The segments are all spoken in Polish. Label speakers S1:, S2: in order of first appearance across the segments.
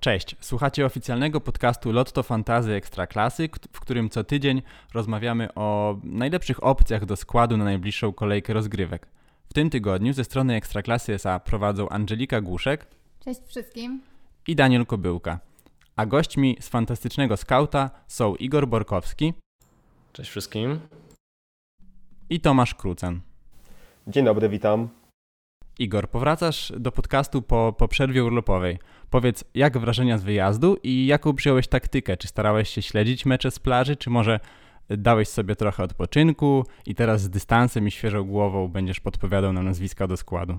S1: Cześć, słuchacie oficjalnego podcastu Lotto Fantazy Ekstraklasy, k- w którym co tydzień rozmawiamy o najlepszych opcjach do składu na najbliższą kolejkę rozgrywek. W tym tygodniu ze strony Ekstraklasy SA prowadzą Angelika Głuszek
S2: Cześć wszystkim.
S1: i Daniel Kobyłka. A gośćmi z fantastycznego skauta są Igor Borkowski
S3: Cześć wszystkim.
S1: i Tomasz Krucen.
S4: Dzień dobry, witam.
S1: Igor, powracasz do podcastu po, po przerwie urlopowej. Powiedz, jak wrażenia z wyjazdu i jaką przyjąłeś taktykę? Czy starałeś się śledzić mecze z plaży, czy może dałeś sobie trochę odpoczynku i teraz z dystansem i świeżą głową będziesz podpowiadał na nazwiska do składu?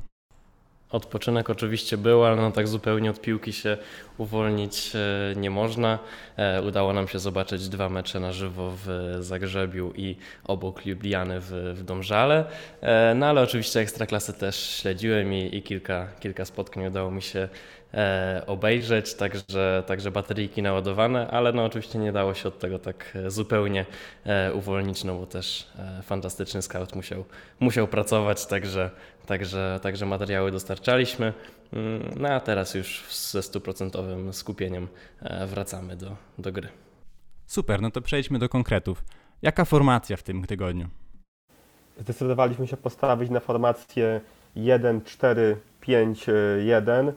S3: Odpoczynek oczywiście był, ale no tak zupełnie od piłki się uwolnić e, nie można. E, Udało nam się zobaczyć dwa mecze na żywo w Zagrzebiu i obok Lubliany w, w Domżale. E, No ale oczywiście Ekstraklasy też śledziłem i, i kilka, kilka spotkań udało mi się obejrzeć, także, także bateryjki naładowane, ale no oczywiście nie dało się od tego tak e, zupełnie e, uwolnić, no bo też e, fantastyczny scout musiał, musiał pracować, także, także, także materiały dostarczaliśmy. Mm, No a teraz już ze stuprocentowym skupieniem e, wracamy do, do gry.
S1: Super, no to przejdźmy do konkretów. Jaka formacja w tym tygodniu?
S4: Zdecydowaliśmy się postawić na formację 1-4-5-1.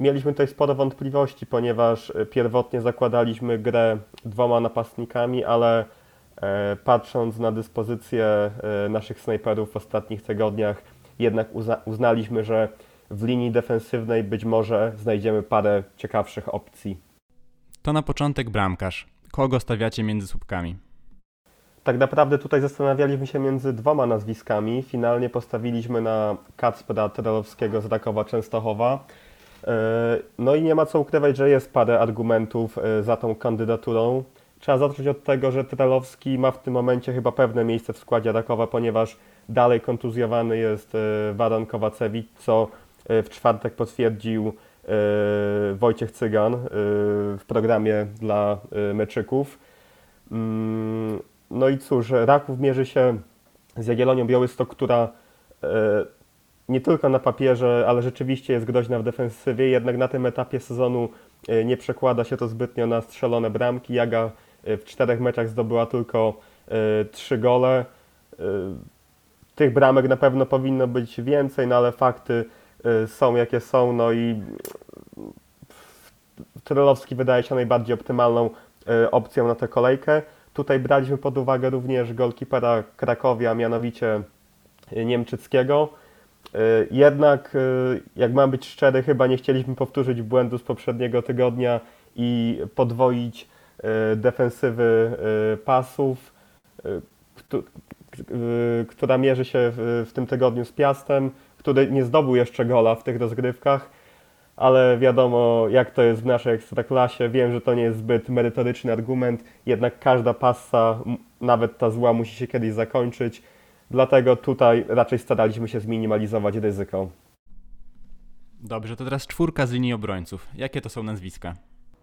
S4: Mieliśmy tutaj sporo wątpliwości, ponieważ e, pierwotnie zakładaliśmy grę dwoma napastnikami, ale e, patrząc na dyspozycję e, naszych snajperów w ostatnich tygodniach, jednak uzna- uznaliśmy, że w linii defensywnej być może znajdziemy parę ciekawszych opcji.
S1: To na początek bramkarz. Kogo stawiacie między słupkami?
S4: Tak naprawdę tutaj zastanawialiśmy się między dwoma nazwiskami. Finalnie postawiliśmy na Kacpra Trelowskiego z Rakowa Częstochowa. E, No i nie ma co ukrywać, że jest parę argumentów e, za tą kandydaturą. Trzeba zacząć od tego, że Trelowski ma w tym momencie chyba pewne miejsce w składzie Rakowa, ponieważ dalej kontuzjowany jest e, Waran Kowacewicz, co w czwartek potwierdził Wojciech Cygan w programie dla meczyków. Mm, no i cóż, Raków mierzy się z Jagiellonią Białystok, która nie tylko na papierze, ale rzeczywiście jest groźna w defensywie, jednak na tym etapie sezonu e, nie przekłada się to zbytnio na strzelone bramki. Jaga e, w czterech meczach zdobyła tylko e, trzy gole. Tych bramek na pewno powinno być więcej, no ale fakty są jakie są, no i Trelowski wydaje się najbardziej optymalną opcją na tę kolejkę. Tutaj braliśmy pod uwagę również golkipera Krakowia, mianowicie Niemczyckiego. E, Jednak, e, jak mam być szczery, chyba nie chcieliśmy powtórzyć błędu z poprzedniego tygodnia i podwoić e, defensywy pasów, któ- która mierzy się w, tym tygodniu z Piastem, który nie zdobył jeszcze gola w tych rozgrywkach ale wiadomo, jak to jest w naszej ekstraklasie. Wiem, że to nie jest zbyt merytoryczny argument, jednak każda passa, m- nawet ta zła, musi się kiedyś zakończyć. Dlatego tutaj raczej staraliśmy się zminimalizować ryzyko.
S1: Dobrze, to teraz czwórka z linii obrońców. Jakie to są nazwiska?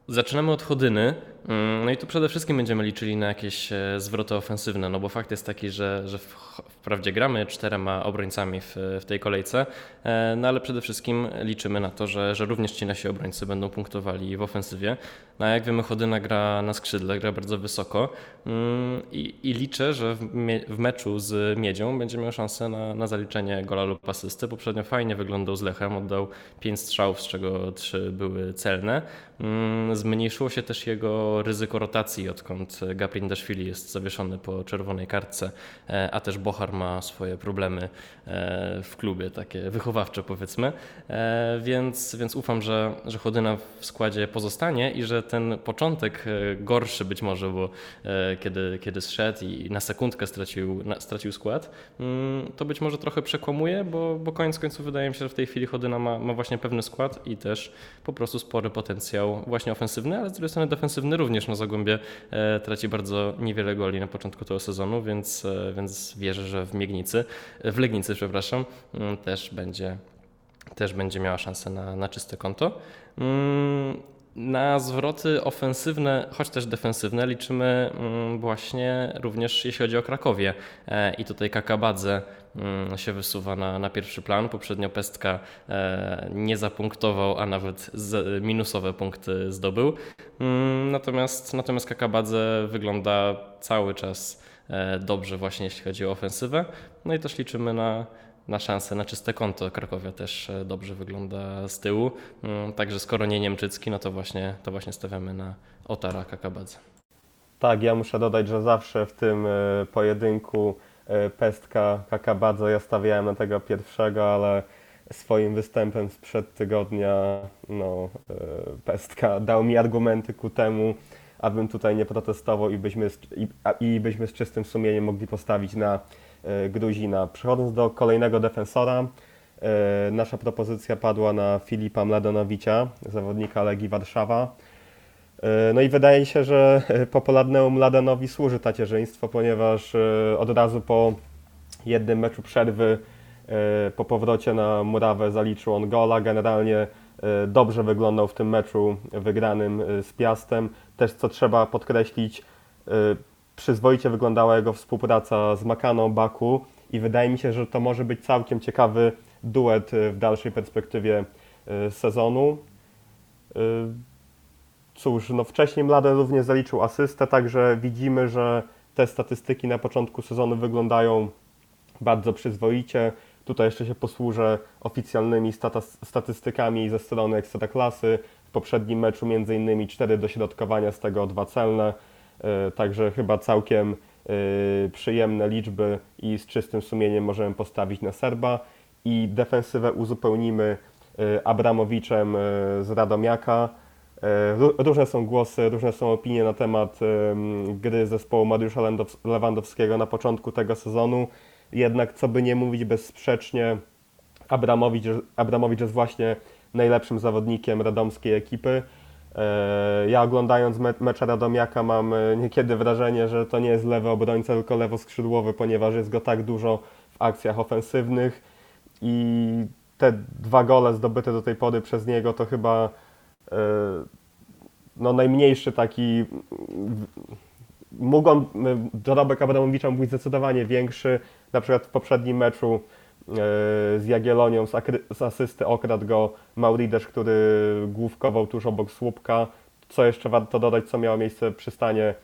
S3: Zaczynamy od Chodyny, mm, no i tu przede wszystkim będziemy liczyli na jakieś e, zwroty ofensywne, no bo fakt jest taki, że, że w- wprawdzie gramy czterema obrońcami w, w tej kolejce, e, no ale przede wszystkim liczymy na to, że, że również ci nasi obrońcy będą punktowali w ofensywie. No a jak wiemy, Chodyna gra na skrzydle, gra bardzo wysoko mm, i, i liczę, że w, mie- w meczu z Miedzią będzie miał szansę na, na zaliczenie gola lub asysty. Poprzednio fajnie wyglądał z Lechem, oddał 5 strzałów, z czego 3 były celne. Mm, Zmniejszyło się też jego ryzyko rotacji, odkąd Gaprin Dashvili jest zawieszony po czerwonej kartce, e, a też Bochar ma swoje problemy e, w klubie, takie wychowawcze powiedzmy, E, więc, więc ufam, że, że Chodyna w składzie pozostanie i że ten początek e, gorszy być może, bo e, kiedy, kiedy zszedł i na sekundkę stracił, na, stracił skład, mm, to być może trochę przekłamuje, bo, bo koniec końców wydaje mi się, że w tej chwili Chodyna ma, ma właśnie pewny skład i też po prostu spory potencjał właśnie ofensywny, ale z drugiej strony defensywny również. No Zagłębie e, traci bardzo niewiele goli na początku tego sezonu, więc, więc wierzę, że w Miegnicy, w Legnicy, przepraszam, mm, też będzie, też będzie miała szansę na, na czyste konto. Na zwroty ofensywne, choć też defensywne, liczymy mm, właśnie również jeśli chodzi o Krakowie. E, I tutaj Kakabadze mm, się wysuwa na, na pierwszy plan. Poprzednio Pestka e, nie zapunktował, a nawet minusowe punkty zdobył. Mm, natomiast, natomiast Kakabadze wygląda cały czas dobrze właśnie jeśli chodzi o ofensywę. No i też liczymy na, na szansę na czyste konto. Krakowia też e, dobrze wygląda z tyłu. Mm, także skoro nie Niemczycki, no to właśnie, to właśnie stawiamy na Otara Kakabadze.
S4: Tak, ja muszę dodać, że zawsze w tym e, pojedynku e, Pestka Kakabadze ja stawiałem na tego pierwszego, ale swoim występem sprzed tygodnia no, Pestka dał mi argumenty ku temu, abym tutaj nie protestował i byśmy, i, i byśmy z czystym sumieniem mogli postawić na Gruzina. Przechodząc do kolejnego defensora, e, nasza propozycja padła na Filipa Mladenowicza, zawodnika Legii Warszawa. E, no i wydaje się, że popularnemu Mladenowi służy tacierzyństwo, ponieważ od razu po jednym meczu przerwy po powrocie na murawę zaliczył on gola. Generalnie dobrze wyglądał w tym meczu wygranym z Piastem. Też co trzeba podkreślić, przyzwoicie wyglądała jego współpraca z Makaną Baku i wydaje mi się, że to może być całkiem ciekawy duet y, w dalszej perspektywie y, sezonu. Y, cóż, no wcześniej Mladen również zaliczył asystę, także widzimy, że te statystyki na początku sezonu wyglądają bardzo przyzwoicie. Tutaj jeszcze się posłużę oficjalnymi statystykami ze strony Ekstraklasy. W poprzednim meczu innymi 4 dośrodkowania, z tego dwa celne. E, także chyba całkiem e, przyjemne liczby i z czystym sumieniem możemy postawić na Serba. I defensywę uzupełnimy e, Abramowiczem z Radomiaka. Różne są głosy, różne są opinie na temat gry zespołu Mariusza Lewandowskiego na początku tego sezonu. Jednak, co by nie mówić, bezsprzecznie Abramowicz, Abramowicz jest właśnie najlepszym zawodnikiem radomskiej ekipy. E, ja oglądając me mecze Radomiaka mam e, niekiedy wrażenie, że to nie jest lewy obrońca, tylko lewoskrzydłowy, ponieważ jest go tak dużo w akcjach ofensywnych i te dwa gole zdobyte do tej pory przez niego to chyba e, no, najmniejszy taki mógł on, dorobek Abramowicza mógł być zdecydowanie większy. Na przykład w poprzednim meczu z Jagielonią, z, z asysty okradł go Maurides, który główkował tuż obok słupka. Co jeszcze warto dodać, co miało miejsce przy stanie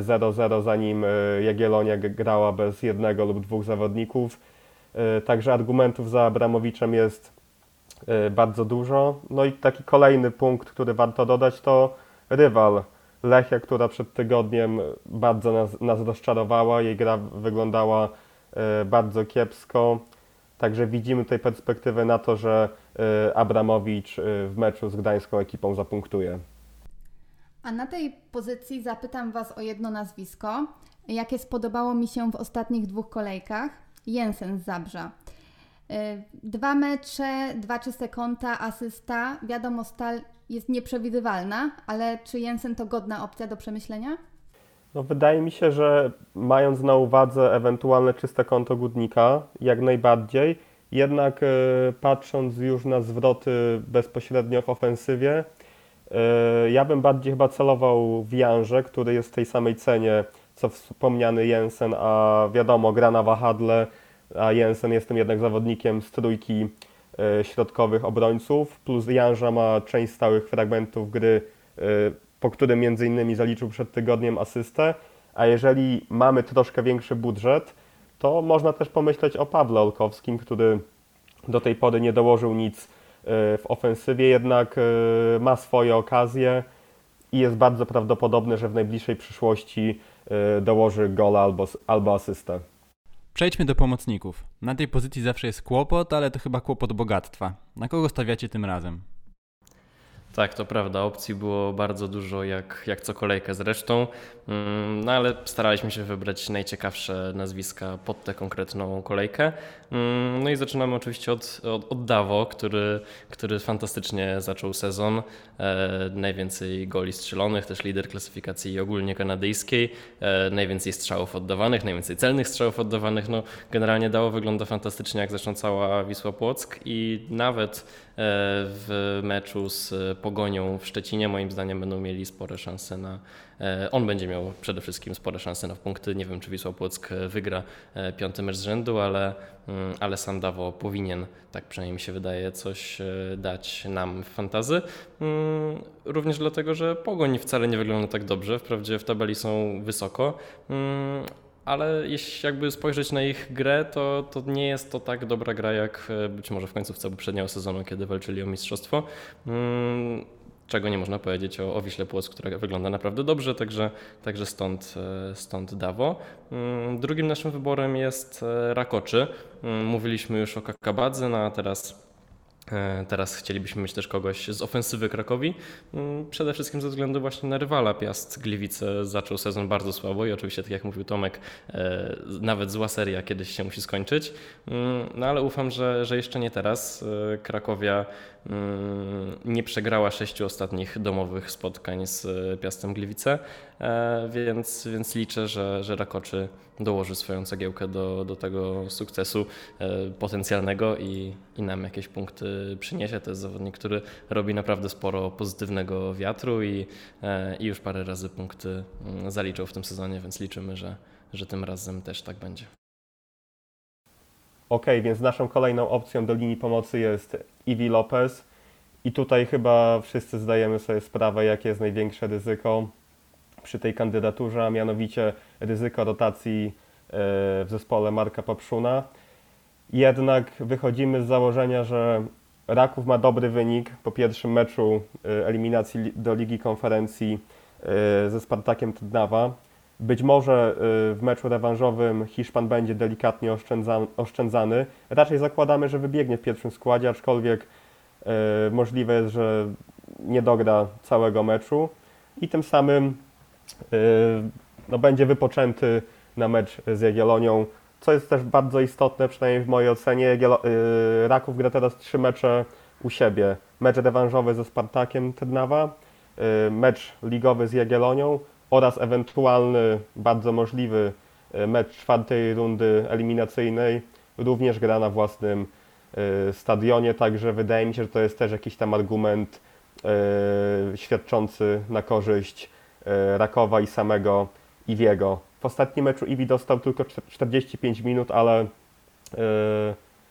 S4: 0-0, e, zanim e, Jagiellonia grała bez jednego lub dwóch zawodników. Także argumentów za Abramowiczem jest bardzo dużo. No i taki kolejny punkt, który warto dodać, to rywal Lechia, która przed tygodniem bardzo nas, nas rozczarowała. Jej gra wyglądała bardzo kiepsko. Także widzimy tutaj perspektywę na to, że y, Abramowicz y, w meczu z gdańską ekipą zapunktuje.
S2: A na tej pozycji zapytam Was o jedno nazwisko, jakie spodobało mi się w ostatnich dwóch kolejkach. Jensen z Zabrza. Y, dwa mecze, dwa czyste konta, asysta. Wiadomo, stal jest nieprzewidywalna, ale czy Jensen to godna opcja do przemyślenia?
S4: No wydaje mi się, że mając na uwadze ewentualne czyste konto Gudnika, jak najbardziej, jednak e, patrząc już na zwroty bezpośrednio w ofensywie, e, ja bym bardziej chyba celował w Janże, który jest w tej samej cenie co wspomniany Jensen, a wiadomo, gra na wahadle, a Jensen jest tym jednak zawodnikiem z trójki e, środkowych obrońców, plus Janża ma część stałych fragmentów gry po którym między innymi zaliczył przed tygodniem asystę, a jeżeli mamy troszkę większy budżet, to można też pomyśleć o Pawle Olkowskim, który do tej pory nie dołożył nic e, w ofensywie, jednak e, ma swoje okazje i jest bardzo prawdopodobne, że w najbliższej przyszłości e, dołoży gola albo, albo asystę.
S1: Przejdźmy do pomocników. Na tej pozycji zawsze jest kłopot, ale to chyba kłopot bogactwa. Na kogo stawiacie tym razem?
S3: Tak, to prawda. Opcji było bardzo dużo, jak, jak co kolejkę zresztą. Mm, no ale staraliśmy się wybrać najciekawsze nazwiska pod tę konkretną kolejkę. Mm, no i zaczynamy oczywiście od, od, od Dawo, który, który fantastycznie zaczął sezon. E, najwięcej goli strzelonych, też lider klasyfikacji ogólnie kanadyjskiej. E, najwięcej strzałów oddawanych, najwięcej celnych strzałów oddawanych. No, generalnie Dawo wygląda fantastycznie, jak zresztą cała Wisła Płock i nawet e, w meczu z Pogonią w Szczecinie, moim zdaniem będą mieli spore szanse na... On będzie miał przede wszystkim spore szanse na punkty. Nie wiem, czy Wisła Płock wygra piąty mecz z rzędu, ale, mm, ale sam Dawo powinien, tak przynajmniej mi się wydaje, coś dać nam w fantazy. Mm, również dlatego, że Pogoń wcale nie wygląda tak dobrze. Wprawdzie w tabeli są wysoko, mm, ale jeśli jakby spojrzeć na ich grę, to, to nie jest to tak dobra gra jak e, być może w końcówce poprzedniego sezonu, kiedy walczyli o mistrzostwo. Mm, czego nie można powiedzieć o, o Wiśle Płock, która wygląda naprawdę dobrze, także, także stąd, e, stąd Dawo. Drugim naszym wyborem jest e, Rakoczy. Mówiliśmy już o Kakabadze, no a teraz teraz chcielibyśmy mieć też kogoś z ofensywy Krakowi. Mm, przede wszystkim ze względu właśnie na rywala Piast Gliwice zaczął sezon bardzo słabo i oczywiście, tak jak mówił Tomek, e, nawet zła seria kiedyś się musi skończyć. Mm, no ale ufam, że, że jeszcze nie teraz. E, Krakowia nie przegrała sześciu ostatnich domowych spotkań z Piastem Gliwice, więc, więc liczę, że, że Rakoczy dołoży swoją cegiełkę do, do tego sukcesu e, potencjalnego i, i nam jakieś punkty przyniesie. To jest zawodnik, który robi naprawdę sporo pozytywnego wiatru i, e, i już parę razy punkty mm, zaliczył w tym sezonie, więc liczymy, że, że tym razem też tak będzie.
S4: Ok, więc naszą kolejną opcją do linii pomocy jest Iwi Lopez. I tutaj chyba wszyscy zdajemy sobie sprawę, jakie jest największe ryzyko przy tej kandydaturze, a mianowicie ryzyko rotacji e, w zespole Marka Papszuna. Jednak wychodzimy z założenia, że Raków ma dobry wynik po pierwszym meczu e, eliminacji do Ligi Konferencji e, ze Spartakiem Trnawa. Być może w meczu rewanżowym Hiszpan będzie delikatnie oszczędzany. Raczej zakładamy, że wybiegnie w pierwszym składzie, aczkolwiek możliwe jest, że nie dogra całego meczu i tym samym no, będzie wypoczęty na mecz z Jagiellonią, co jest też bardzo istotne, przynajmniej w mojej ocenie. Y, Raków gra teraz trzy mecze u siebie. Mecz rewanżowy ze Spartakiem Trnawa, y, mecz ligowy z Jagiellonią oraz ewentualny, bardzo możliwy y, mecz czwartej rundy eliminacyjnej również gra na własnym stadionie, także wydaje mi się, że to jest też jakiś tam argument świadczący na korzyść Rakowa i samego Iwiego. W ostatnim meczu Iwi dostał tylko 45 minut, ale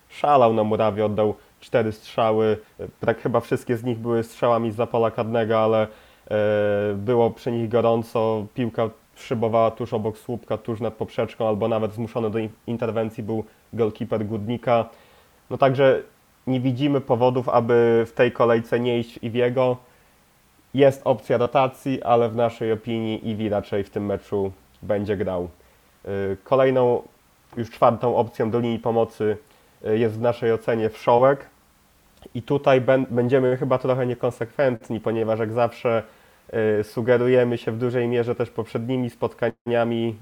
S4: szalał na murawie, oddał cztery strzały. Tak chyba wszystkie z nich były strzałami z zapola karnego, ale było przy nich gorąco. Piłka szybowała tuż obok słupka, tuż nad poprzeczką, albo nawet zmuszony do interwencji był goalkeeper Gudnika. No także nie widzimy powodów, aby w tej kolejce nie iść Iwiego. Jest opcja rotacji, ale w naszej opinii Iwi raczej w tym meczu będzie grał. Y, kolejną, już czwartą opcją do linii pomocy y, jest w naszej ocenie wszołek. I tutaj będziemy chyba trochę niekonsekwentni, ponieważ jak zawsze sugerujemy się w dużej mierze też poprzednimi spotkaniami,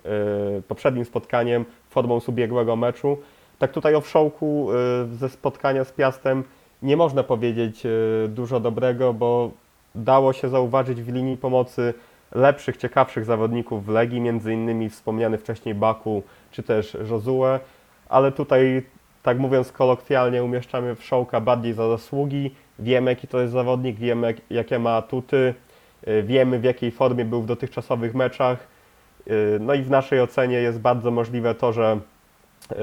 S4: poprzednim spotkaniem formą z ubiegłego meczu. Tak tutaj o wszołku ze spotkania z Piastem nie można powiedzieć dużo dobrego, bo dało się zauważyć w linii pomocy lepszych, ciekawszych zawodników w Legii, między innymi wspomniany wcześniej Baku czy też Josue, ale tutaj, tak mówiąc kolokwialnie, umieszczamy Wszołka bardziej za zasługi. Wiemy, jaki to jest zawodnik, wiemy, jakie ma atuty, y, wiemy, w jakiej formie był w dotychczasowych meczach. Y, no i w naszej ocenie jest bardzo możliwe to, że y,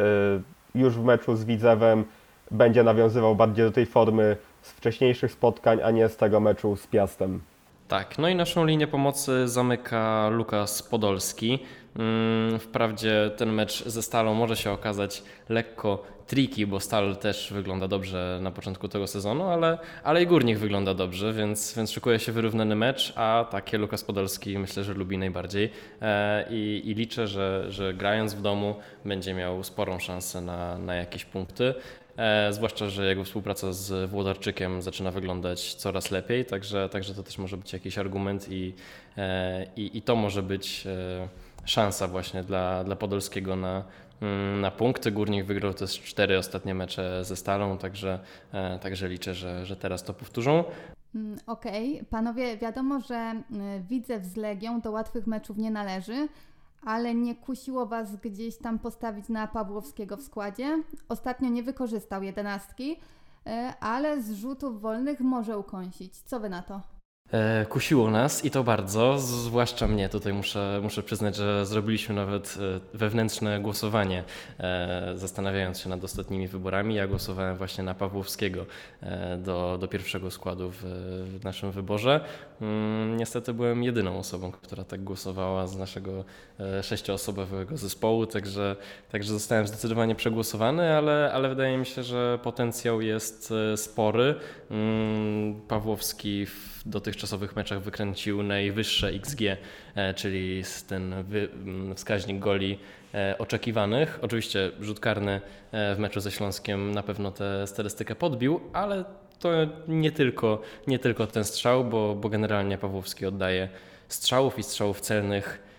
S4: już w meczu z Widzewem będzie nawiązywał bardziej do tej formy z wcześniejszych spotkań, a nie z tego meczu z Piastem.
S3: Tak, no i naszą linię pomocy zamyka Lukas Podolski. Mm, wprawdzie ten mecz ze Stalą może się okazać lekko tricky, bo Stal też wygląda dobrze na początku tego sezonu, ale, ale i Górnik wygląda dobrze, więc, więc szykuje się wyrównany mecz, a takie Lukas Podolski myślę, że lubi najbardziej e, i, i liczę, że, że grając w domu będzie miał sporą szansę na, na jakieś punkty. E, zwłaszcza, że jego współpraca z Włodarczykiem zaczyna wyglądać coraz lepiej, także, także to też może być jakiś argument i, e, i, i to może być e, szansa właśnie dla, dla Podolskiego na, mm, na punkty. Górnik wygrał też cztery ostatnie mecze ze Stalą, także, e, także liczę, że, że teraz to powtórzą.
S2: Mm, okej, okay. panowie, wiadomo, że widzę z Legią do łatwych meczów nie należy, ale nie kusiło Was gdzieś tam postawić na Pawłowskiego w składzie. Ostatnio nie wykorzystał jedenastki, ale z rzutów wolnych może ukąsić. Co wy na to?
S3: E, kusiło nas i to bardzo, zwłaszcza mnie. Tutaj muszę, muszę przyznać, że zrobiliśmy nawet e, wewnętrzne głosowanie, e, zastanawiając się nad ostatnimi wyborami. Ja głosowałem właśnie na Pawłowskiego do, do pierwszego składu w, w naszym wyborze. Mm, niestety byłem jedyną osobą, która tak głosowała z naszego sześcioosobowego zespołu, także, także zostałem zdecydowanie przegłosowany, ale, ale wydaje mi się, że potencjał jest spory. Mm, Pawłowski w dotychczasowych meczach wykręcił najwyższe XG, e, czyli ten mm, wskaźnik goli e, oczekiwanych. Oczywiście rzut karny e, w meczu ze Śląskiem na pewno tę statystykę podbił, ale to nie tylko, nie tylko ten strzał, bo, bo generalnie Pawłowski oddaje strzałów i strzałów celnych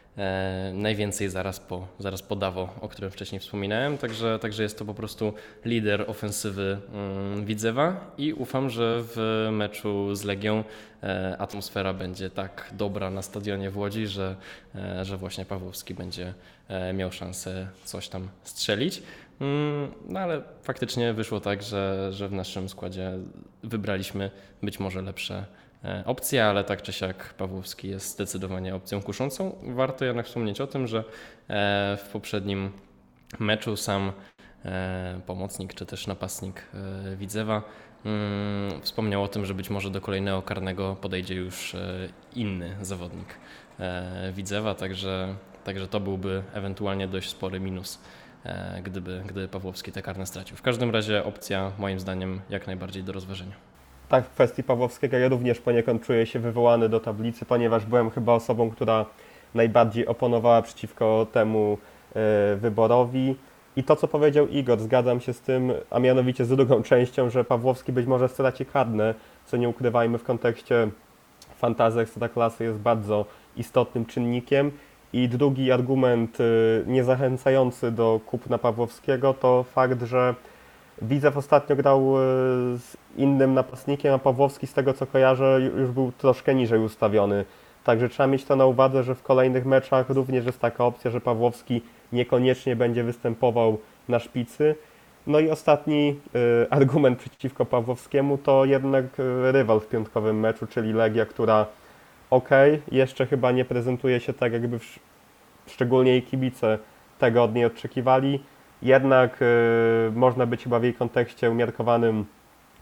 S3: najwięcej zaraz po, zaraz po Dawo, o którym wcześniej wspominałem. Także, także jest to po prostu lider ofensywy mm, Widzewa i ufam, że w meczu z Legią e, atmosfera będzie tak dobra na stadionie w Łodzi, że, e, że właśnie Pawłowski będzie miał szansę coś tam strzelić. Mm, no ale faktycznie wyszło tak, że, że w naszym składzie wybraliśmy być może lepsze E, opcja, ale tak czy siak Pawłowski jest zdecydowanie opcją kuszącą. Warto jednak wspomnieć o tym, że e, w poprzednim meczu sam e, pomocnik czy też napastnik Widzewa mm, wspomniał o tym, że być może do kolejnego karnego podejdzie już inny zawodnik Widzewa, także, także to byłby ewentualnie dość spory minus, gdyby, gdyby Pawłowski te karne stracił. W każdym razie opcja moim zdaniem jak najbardziej do rozważenia
S4: tak w kwestii Pawłowskiego ja również poniekąd czuję się wywołany do tablicy, ponieważ byłem chyba osobą, która najbardziej oponowała przeciwko temu e, wyborowi. I to, co powiedział Igor, zgadzam się z tym, a mianowicie z drugą częścią, że Pawłowski być może straci karne, co nie ukrywajmy w kontekście fantazji Ekstraklasy jest bardzo istotnym czynnikiem. I drugi argument e, niezachęcający do kupna Pawłowskiego to fakt, że Widzew ostatnio grał e, z innym napastnikiem, a Pawłowski z tego co kojarzę już był troszkę niżej ustawiony. Także trzeba mieć to na uwadze, że w kolejnych meczach również jest taka opcja, że Pawłowski niekoniecznie będzie występował na szpicy. No i ostatni y, argument przeciwko Pawłowskiemu to jednak y, rywal w piątkowym meczu, czyli Legia, która ok, jeszcze chyba nie prezentuje się tak, jakby szczególnie jej kibice tego od niej oczekiwali jednak y, można być chyba w jej kontekście umiarkowanym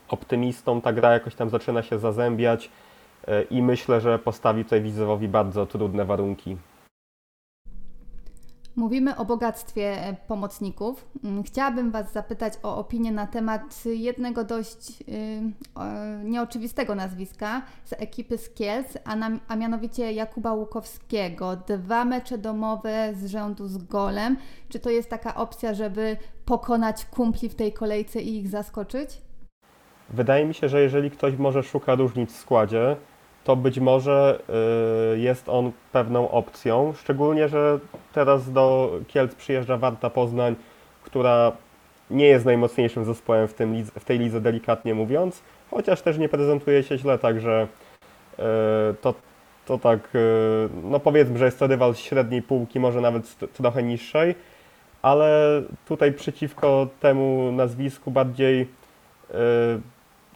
S4: optymistą. Ta gra jakoś tam zaczyna się zazębiać y, i myślę, że postawi tutaj Widzewowi bardzo trudne warunki.
S2: Mówimy o bogactwie e, pomocników. Mm, chciałabym Was zapytać o opinię na temat jednego dość yy, nieoczywistego nazwiska z ekipy z Kielc, a, na, a mianowicie Jakuba Łukowskiego. Dwa mecze domowe z rzędu z golem. Czy to jest taka opcja, żeby pokonać kumpli w tej kolejce i ich zaskoczyć?
S4: Wydaje mi się, że jeżeli ktoś może szuka różnic w składzie, to być może y, jest on pewną opcją. Szczególnie, że teraz do Kielc przyjeżdża Warta Poznań, która nie jest najmocniejszym zespołem w, tym, w tej lidze, delikatnie mówiąc, chociaż też nie prezentuje się źle, także y, to, to tak, y, no powiedzmy, że jest to rywal z średniej półki, może nawet trochę niższej, ale tutaj przeciwko temu nazwisku bardziej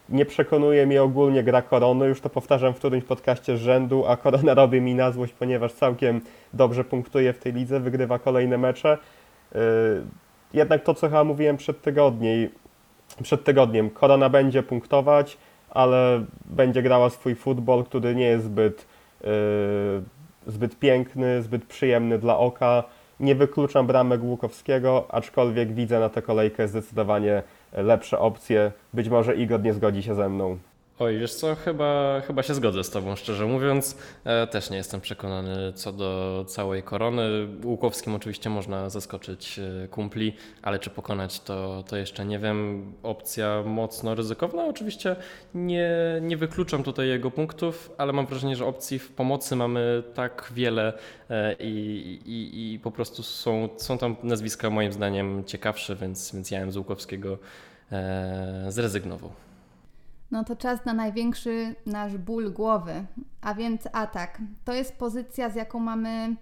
S4: nie przekonuje mnie ogólnie gra Korony, już to powtarzam w którymś podcaście z rzędu, a Korona robi mi na złość, ponieważ całkiem dobrze punktuje w tej lidze, wygrywa kolejne mecze. Yy, jednak to, co chyba mówiłem przed tygodniem, przed tygodniem, Korona będzie punktować, ale będzie grała swój futbol, który nie jest zbyt, yy, zbyt piękny, zbyt przyjemny dla oka. Nie wykluczam bramek Łukowskiego, aczkolwiek widzę na tę kolejkę zdecydowanie lepsze opcje. Być może Igor nie zgodzi się ze mną.
S3: Oj, wiesz co, chyba, chyba się zgodzę z Tobą, szczerze mówiąc. E, też nie jestem przekonany co do całej korony. Łukowskim oczywiście można zaskoczyć e, kumpli, ale czy pokonać to, to jeszcze nie wiem. Opcja mocno ryzykowna. Oczywiście nie, nie wykluczam tutaj jego punktów, ale mam wrażenie, że opcji w pomocy mamy tak wiele e, i, i, i po prostu są, są tam nazwiska moim zdaniem ciekawsze, więc, więc ja bym z Łukowskiego zrezygnował.
S2: No to czas na największy nasz ból głowy, a więc atak. To jest pozycja, z jaką mamy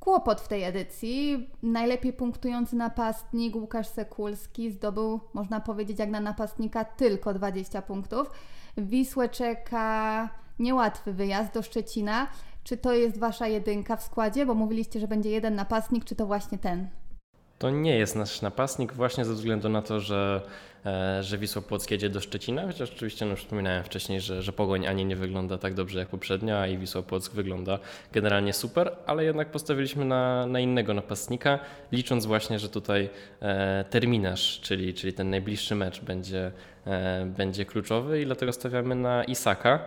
S2: kłopot w tej edycji. Najlepiej punktujący napastnik Łukasz Sekulski zdobył, można powiedzieć, jak na napastnika, tylko 20 punktów. Wisłę czeka niełatwy wyjazd do Szczecina. Czy to jest Wasza jedynka w składzie? Bo mówiliście, że będzie jeden napastnik, czy to właśnie ten?
S3: To nie jest nasz napastnik właśnie ze względu na to, że, e, że Wisła Płock jedzie do Szczecina, chociaż oczywiście no wspominałem wcześniej, że, że Pogoń ani nie wygląda tak dobrze jak poprzednia, i Wisła Płock wygląda generalnie super, ale jednak postawiliśmy na, na innego napastnika, licząc właśnie, że tutaj e, terminarz, czyli, czyli ten najbliższy mecz będzie, e, będzie kluczowy i dlatego stawiamy na Isaka.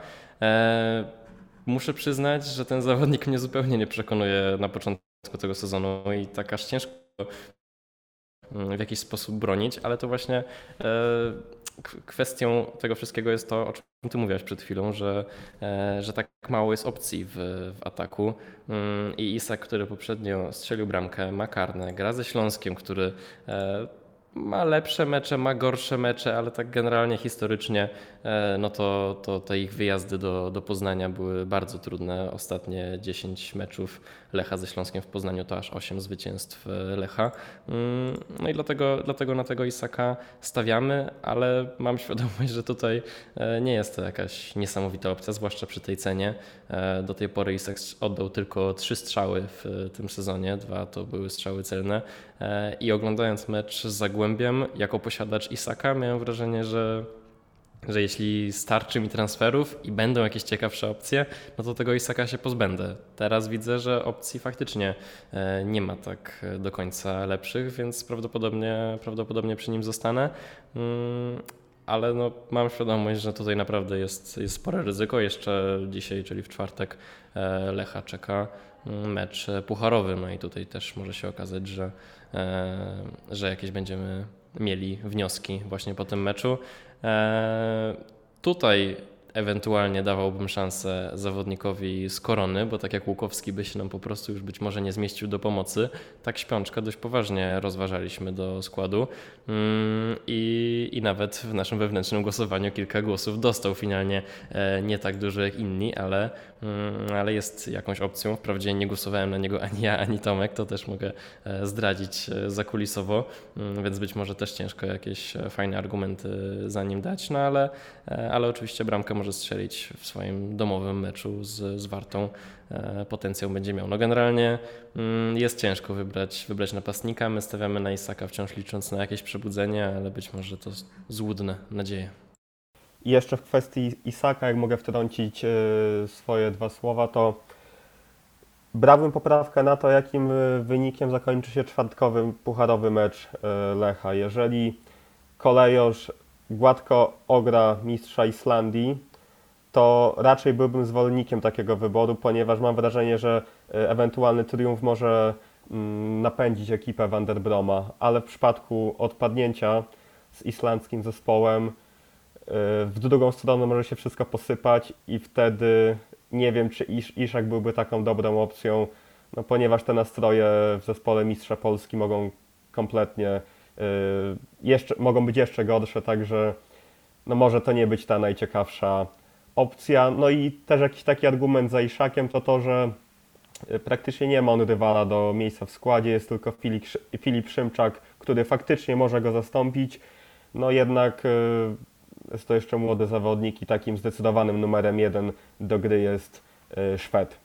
S3: Muszę przyznać, że ten zawodnik mnie zupełnie nie przekonuje na początku tego sezonu i tak aż ciężko w jakiś sposób bronić, ale to właśnie e, kwestią tego wszystkiego jest to, o czym ty mówiłaś przed chwilą, że, e, że tak mało jest opcji w, w ataku. Mm, i Isak, który poprzednio strzelił bramkę, ma karne, gra ze Śląskiem, który e, ma lepsze mecze, ma gorsze mecze, ale tak generalnie historycznie, e, no to, to te ich wyjazdy do, do Poznania były bardzo trudne. Ostatnie 10 meczów Lecha ze Śląskiem w Poznaniu to aż 8 zwycięstw e, Lecha. Mm, no i dlatego, dlatego na tego Isaka stawiamy, ale mam świadomość, że tutaj e, nie jest to jakaś niesamowita opcja, zwłaszcza przy tej cenie. Do tej pory Isak oddał tylko 3 strzały w tym sezonie, dwa to były strzały celne i oglądając mecz z Zagłębiem jako posiadacz Isaka miałem wrażenie, że że jeśli starczy mi transferów i będą jakieś ciekawsze opcje, no to tego Isaka się pozbędę. Teraz widzę, że opcji faktycznie e, nie ma tak do końca lepszych, więc prawdopodobnie, prawdopodobnie przy nim zostanę. Mm, ale no, mam świadomość, że tutaj naprawdę jest, jest spore ryzyko. Jeszcze dzisiaj, czyli w czwartek, e, Lecha czeka mm, mecz pucharowy. No i tutaj też może się okazać, że, e, że jakieś będziemy mieli wnioski właśnie po tym meczu. E, tutaj ewentualnie dawałbym szansę zawodnikowi z korony, bo tak jak Łukowski by się nam po prostu już być może nie zmieścił do pomocy, tak Śpiączka dość poważnie rozważaliśmy do składu mm, i, i nawet w naszym wewnętrznym głosowaniu kilka głosów dostał finalnie e, nie tak dużo jak inni, ale, mm, ale jest jakąś opcją. Wprawdzie nie głosowałem na niego ani ja, ani Tomek, to też mogę e, zdradzić e, zakulisowo, mm, więc być może też ciężko jakieś fajne argumenty za nim dać, no ale, ale oczywiście bramkę może strzelić w swoim domowym meczu z, z Wartą, e, potencjał będzie miał. No generalnie mm, jest ciężko wybrać, wybrać napastnika. My stawiamy na Isaka wciąż licząc na jakieś przebudzenie, ale być może to złudne nadzieje.
S4: I jeszcze w kwestii Isaka, jak mogę wtrącić e, swoje dwa słowa, to brałbym poprawkę na to, jakim e, wynikiem zakończy się czwartkowy pucharowy mecz Lecha. Jeżeli kolejorz gładko ogra mistrza Islandii, to raczej byłbym zwolennikiem takiego wyboru, ponieważ mam wrażenie, że e, ewentualny triumf może mm, napędzić ekipę Vanderbroma, ale w przypadku odpadnięcia z islandzkim zespołem e, w drugą stronę może się wszystko posypać i wtedy nie wiem, czy Isz, Iszak byłby taką dobrą opcją, no ponieważ te nastroje w zespole Mistrza Polski mogą kompletnie e, jeszcze, mogą być jeszcze gorsze, także no może to nie być ta najciekawsza opcja. No i też jakiś taki argument za Iszakiem to to, że e, praktycznie nie ma on rywala do miejsca w składzie, jest tylko Filip, Filip Szymczak, który faktycznie może go zastąpić. No jednak e, jest to jeszcze młody zawodnik i takim zdecydowanym numerem jeden do gry jest e, Szwed.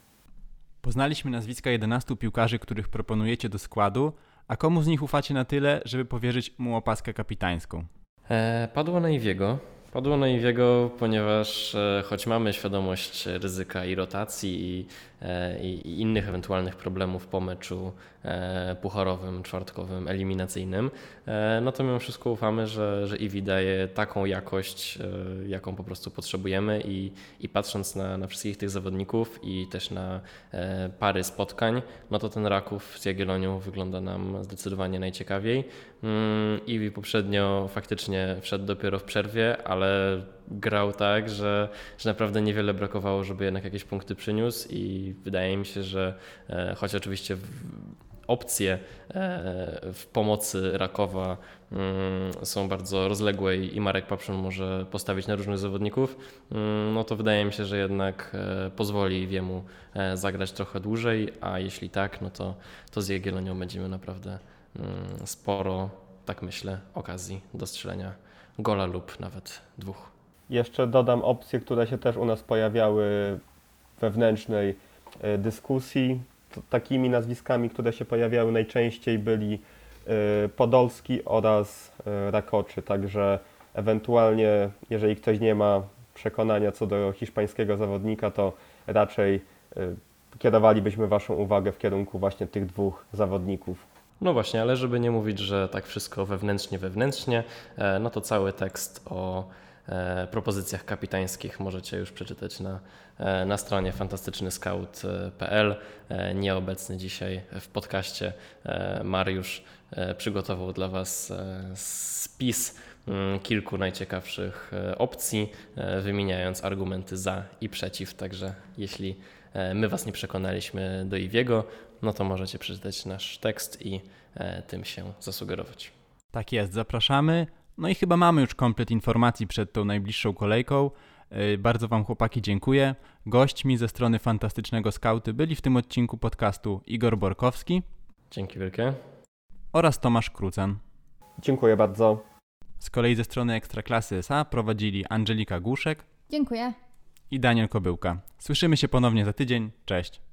S1: Poznaliśmy nazwiska 11 piłkarzy, których proponujecie do składu, a komu z nich ufacie na tyle, żeby powierzyć mu opaskę kapitańską?
S3: E, padło na Iwiego. Padło na Iwiego, ponieważ e, choć mamy świadomość ryzyka i rotacji i, i, i, innych ewentualnych problemów po meczu e, pucharowym, czwartkowym, eliminacyjnym, no to mimo wszystko ufamy, że, że Iwi daje taką jakość, jaką po prostu potrzebujemy i, i patrząc na, na wszystkich tych zawodników i też na pary spotkań, no to ten Raków z Jagiellonią wygląda nam zdecydowanie najciekawiej. Mm, Iwi poprzednio faktycznie wszedł dopiero w przerwie, ale grał tak, że, że naprawdę niewiele brakowało, żeby jednak jakieś punkty przyniósł i wydaje mi się, że e, choć oczywiście opcje w pomocy Rakowa mm, są bardzo rozległe i Marek Papszun może postawić na różnych zawodników, mm, no to wydaje mi się, że jednak pozwoli Wiemu zagrać trochę dłużej, a jeśli tak, no to, to z Jagiellonią będziemy naprawdę mm, sporo, tak myślę, okazji do strzelenia gola lub nawet dwóch.
S4: Jeszcze dodam opcje, które się też u nas pojawiały wewnętrznej e, dyskusji. Takimi nazwiskami, które się pojawiały najczęściej byli e, Podolski oraz e, Rakoczy, także ewentualnie jeżeli ktoś nie ma przekonania co do hiszpańskiego zawodnika, to raczej kierowalibyśmy Waszą uwagę w kierunku właśnie tych dwóch zawodników.
S3: No właśnie, ale żeby nie mówić, że tak wszystko wewnętrznie, wewnętrznie, no to cały tekst o propozycjach kapitańskich możecie już przeczytać na, e, na stronie fantastycznyscout.pl. E, nieobecny dzisiaj w podcaście Mariusz przygotował dla Was spis mm, kilku najciekawszych opcji, wymieniając argumenty za i przeciw. Także jeśli my Was nie przekonaliśmy do Iwiego, no to możecie przeczytać nasz tekst i tym się zasugerować.
S1: Tak jest, zapraszamy. No i chyba mamy już komplet informacji przed tą najbliższą kolejką. Y, bardzo Wam chłopaki dziękuję. Gośćmi ze strony Fantastycznego Skauty byli w tym odcinku podcastu Igor Borkowski.
S3: Dzięki wielkie.
S1: Oraz Tomasz Krucan.
S4: Dziękuję bardzo.
S1: Z kolei ze strony Ekstraklasy SA prowadzili Angelika Głuszek.
S2: Dziękuję.
S1: I Daniel Kobyłka. Słyszymy się ponownie za tydzień. Cześć.